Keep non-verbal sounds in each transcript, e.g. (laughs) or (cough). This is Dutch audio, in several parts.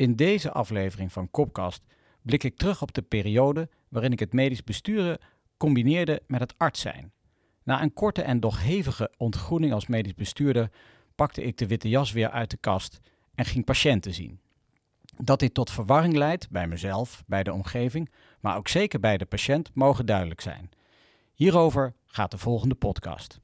In deze aflevering van Kopkast blik ik terug op de periode waarin ik het medisch besturen combineerde met het arts zijn. Na een korte en doch hevige ontgroening als medisch bestuurder pakte ik de witte jas weer uit de kast en ging patiënten zien. Dat dit tot verwarring leidt bij mezelf, bij de omgeving, maar ook zeker bij de patiënt, mogen duidelijk zijn. Hierover gaat de volgende podcast.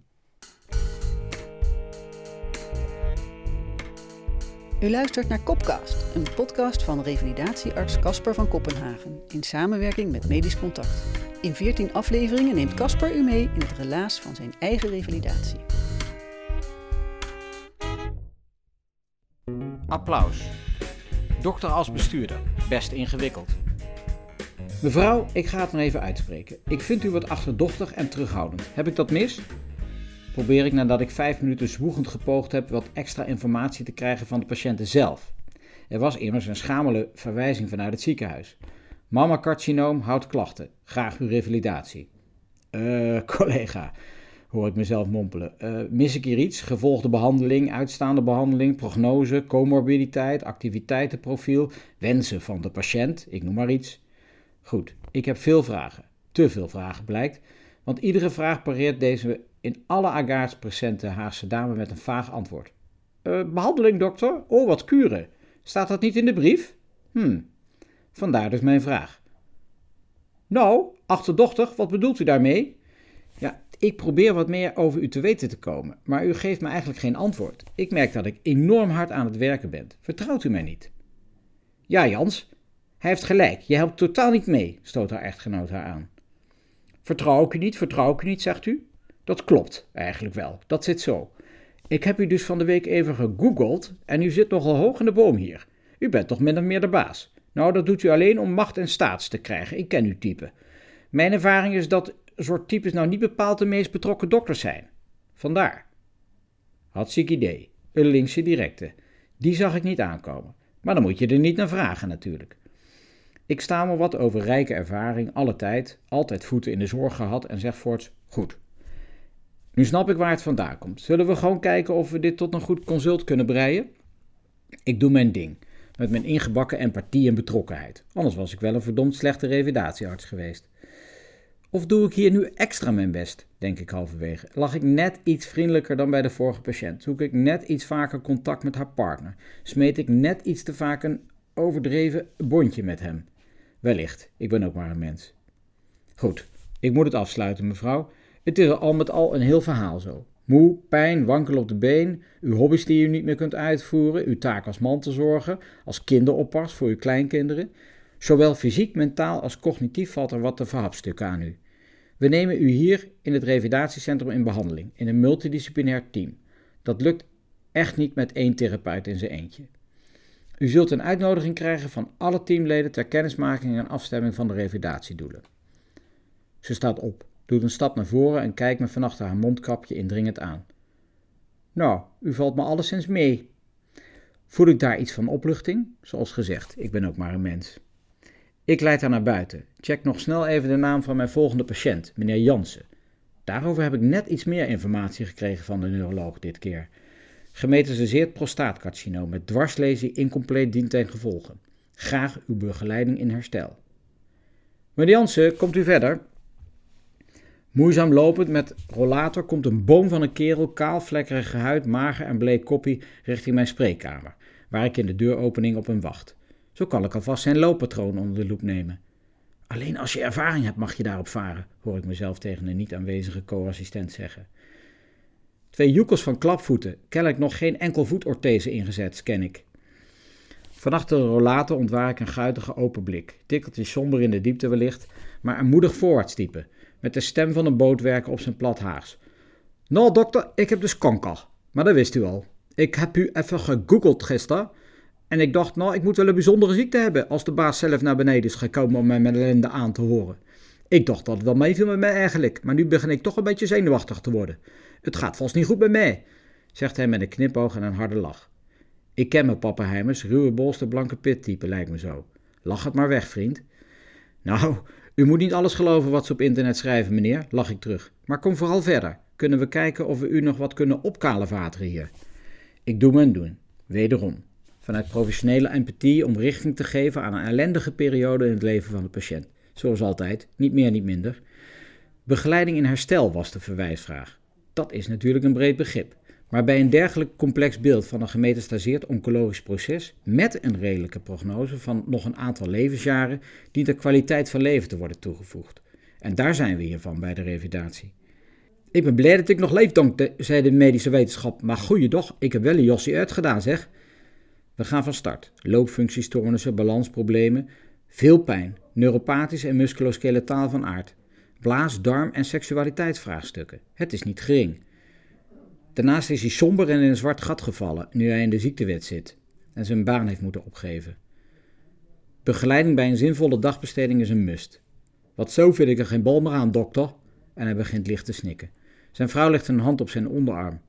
U luistert naar Kopcast, een podcast van revalidatiearts Casper van Kopenhagen in samenwerking met Medisch Contact. In 14 afleveringen neemt Casper u mee in het relaas van zijn eigen revalidatie. Applaus. Dokter als bestuurder, best ingewikkeld. Mevrouw, ik ga het maar even uitspreken. Ik vind u wat achterdochtig en terughoudend. Heb ik dat mis? Probeer ik nadat ik vijf minuten zwoegend gepoogd heb wat extra informatie te krijgen van de patiënten zelf. Er was immers een schamele verwijzing vanuit het ziekenhuis. Mama-carcinoom houdt klachten. Graag uw revalidatie. Eh, (laughs) collega, hoor ik mezelf mompelen. Eh, mis ik hier iets? Gevolgde behandeling, uitstaande behandeling, prognose, comorbiditeit, activiteitenprofiel, wensen van de patiënt, ik noem maar iets. Goed, ik heb veel vragen. Te veel vragen blijkt, want iedere vraag pareert deze in alle agaars presente Haagse dame met een vaag antwoord. Uh, behandeling, dokter? Oh, wat kuren. Staat dat niet in de brief? Hm, vandaar dus mijn vraag. Nou, achterdochtig, wat bedoelt u daarmee? Ja, ik probeer wat meer over u te weten te komen, maar u geeft me eigenlijk geen antwoord. Ik merk dat ik enorm hard aan het werken ben. Vertrouwt u mij niet? Ja, Jans, hij heeft gelijk. Je helpt totaal niet mee, stoot haar echtgenoot haar aan. Vertrouw ik u niet, vertrouw ik u niet, zegt u? Dat klopt eigenlijk wel. Dat zit zo. Ik heb u dus van de week even gegoogeld en u zit nogal hoog in de boom hier. U bent toch min of meer de baas. Nou, dat doet u alleen om macht en staats te krijgen. Ik ken uw type. Mijn ervaring is dat soort types nou niet bepaald de meest betrokken dokters zijn. Vandaar. Hartstikke idee. Een linkse directe. Die zag ik niet aankomen. Maar dan moet je er niet naar vragen natuurlijk. Ik sta me wat over rijke ervaring, alle tijd, altijd voeten in de zorg gehad en zeg voorts, goed. Nu snap ik waar het vandaan komt. Zullen we gewoon kijken of we dit tot een goed consult kunnen breien? Ik doe mijn ding, met mijn ingebakken empathie en betrokkenheid. Anders was ik wel een verdomd slechte revalidatiearts geweest. Of doe ik hier nu extra mijn best, denk ik halverwege. Lag ik net iets vriendelijker dan bij de vorige patiënt? Zoek ik net iets vaker contact met haar partner? Smeet ik net iets te vaak een overdreven bondje met hem? Wellicht, ik ben ook maar een mens. Goed, ik moet het afsluiten, mevrouw. Het is al met al een heel verhaal zo. Moe, pijn, wankel op de been, uw hobby's die u niet meer kunt uitvoeren, uw taak als man te zorgen, als kinderoppas voor uw kleinkinderen. Zowel fysiek, mentaal als cognitief valt er wat te verhapstukken aan u. We nemen u hier in het revalidatiecentrum in behandeling, in een multidisciplinair team. Dat lukt echt niet met één therapeut in zijn eentje. U zult een uitnodiging krijgen van alle teamleden ter kennismaking en afstemming van de revalidatiedoelen. Ze staat op, doet een stap naar voren en kijkt me vanachter haar mondkapje indringend aan. Nou, u valt me alleszins mee. Voel ik daar iets van opluchting? Zoals gezegd, ik ben ook maar een mens. Ik leid haar naar buiten. Check nog snel even de naam van mijn volgende patiënt, meneer Jansen. Daarover heb ik net iets meer informatie gekregen van de neuroloog dit keer. Gemetastaseerd prostaatcarcinoom met dwarslesie incompleet dient ten gevolge. Graag uw begeleiding in herstel. Meneer Jansen, komt u verder? Moeizaam lopend met rollator komt een boom van een kerel, kaalvlekkerige huid, mager en bleek koppie, richting mijn spreekkamer, waar ik in de deuropening op hem wacht. Zo kan ik alvast zijn looppatroon onder de loep nemen. Alleen als je ervaring hebt mag je daarop varen, hoor ik mezelf tegen een niet aanwezige co-assistent zeggen. Twee joekels van klapvoeten, kennelijk nog geen enkel voetorthese ingezet, scan ik. Vanachter de rollator ontwaar ik een guitige open blik, tikkeltje somber in de diepte wellicht, maar een moedig voorwaartstype, met de stem van een bootwerker op zijn plat Haags. Nou dokter, ik heb dus kanker, maar dat wist u al. Ik heb u even gegoogeld gisteren en ik dacht, nou, ik moet wel een bijzondere ziekte hebben als de baas zelf naar beneden is gekomen om mij met ellende aan te horen. Ik dacht dat het wel meeviel met mij eigenlijk, maar nu begin ik toch een beetje zenuwachtig te worden. Het gaat vast niet goed met mij, zegt hij met een knipoog en een harde lach. Ik ken mijn pappenheimers, ruwe bolster, blanke pittype lijkt me zo. Lach het maar weg, vriend. Nou, u moet niet alles geloven wat ze op internet schrijven, meneer, lach ik terug. Maar kom vooral verder. Kunnen we kijken of we u nog wat kunnen opkalevateren hier? Ik doe mijn doen. Wederom. vanuit professionele empathie om richting te geven aan een ellendige periode in het leven van de patiënt. Zoals altijd, niet meer, niet minder. Begeleiding in herstel was de verwijsvraag. Dat is natuurlijk een breed begrip. Maar bij een dergelijk complex beeld van een gemetastaseerd oncologisch proces met een redelijke prognose van nog een aantal levensjaren dient de kwaliteit van leven te worden toegevoegd. En daar zijn we hiervan bij de revalidatie. Ik ben blij dat ik nog leef, dank zei de medische wetenschap. Maar goeiedag, ik heb wel een jossie uitgedaan, zeg. We gaan van start. Loopfunctiestoornissen, balansproblemen, veel pijn, neuropathisch en musculoskeletaal van aard. Blaas, darm en seksualiteitsvraagstukken. Het is niet gering. Daarnaast is hij somber en in een zwart gat gevallen nu hij in de ziektewet zit en zijn baan heeft moeten opgeven. Begeleiding bij een zinvolle dagbesteding is een must. Wat zo vind ik er geen bal meer aan, dokter. En hij begint licht te snikken. Zijn vrouw legt een hand op zijn onderarm.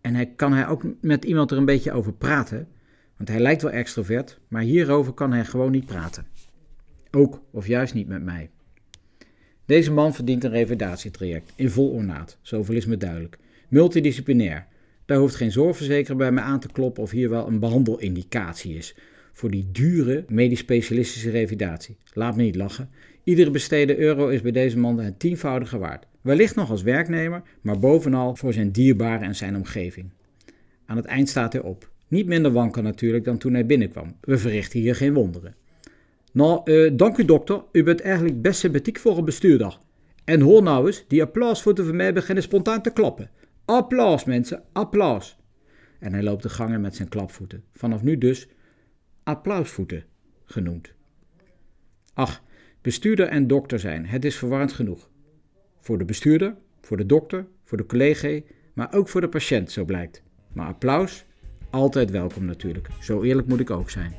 En hij kan hij ook met iemand er een beetje over praten, want hij lijkt wel extrovert, maar hierover kan hij gewoon niet praten. Ook of juist niet met mij. Deze man verdient een revalidatietraject in vol ornaat, zoveel is me duidelijk. Multidisciplinair. Daar hoeft geen zorgverzekeraar bij mij aan te kloppen of hier wel een behandelindicatie is. Voor die dure medisch specialistische revalidatie. Laat me niet lachen. Iedere besteden euro is bij deze man het tienvoudige waard. Wellicht nog als werknemer, maar bovenal voor zijn dierbaren en zijn omgeving. Aan het eind staat hij op. Niet minder wankel natuurlijk dan toen hij binnenkwam. We verrichten hier geen wonderen. Nou, uh, dank u dokter. U bent eigenlijk best sympathiek voor een bestuurder. En hoor nou eens, die applausvoeten van mij beginnen spontaan te klappen. Applaus mensen, applaus. En hij loopt de gangen met zijn klapvoeten. Vanaf nu dus applausvoeten genoemd. Ach, bestuurder en dokter zijn, het is verwarrend genoeg. Voor de bestuurder, voor de dokter, voor de collega, maar ook voor de patiënt, zo blijkt. Maar applaus, altijd welkom natuurlijk. Zo eerlijk moet ik ook zijn.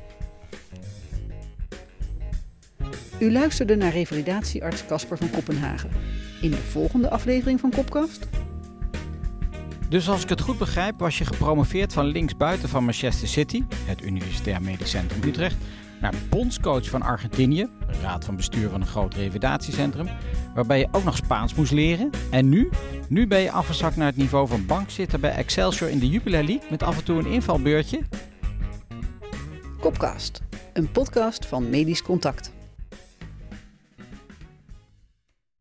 U luisterde naar revalidatiearts Casper van Kopenhagen. In de volgende aflevering van Kopkast dus als ik het goed begrijp, was je gepromoveerd van linksbuiten van Manchester City, het Universitair Medisch Centrum Utrecht, naar bondscoach van Argentinië, raad van bestuur van een groot revalidatiecentrum, waarbij je ook nog Spaans moest leren. En nu? Nu ben je afgezakt naar het niveau van bankzitter bij Excelsior in de Jupiler League met af en toe een invalbeurtje. Kopcast, een podcast van Medisch Contact.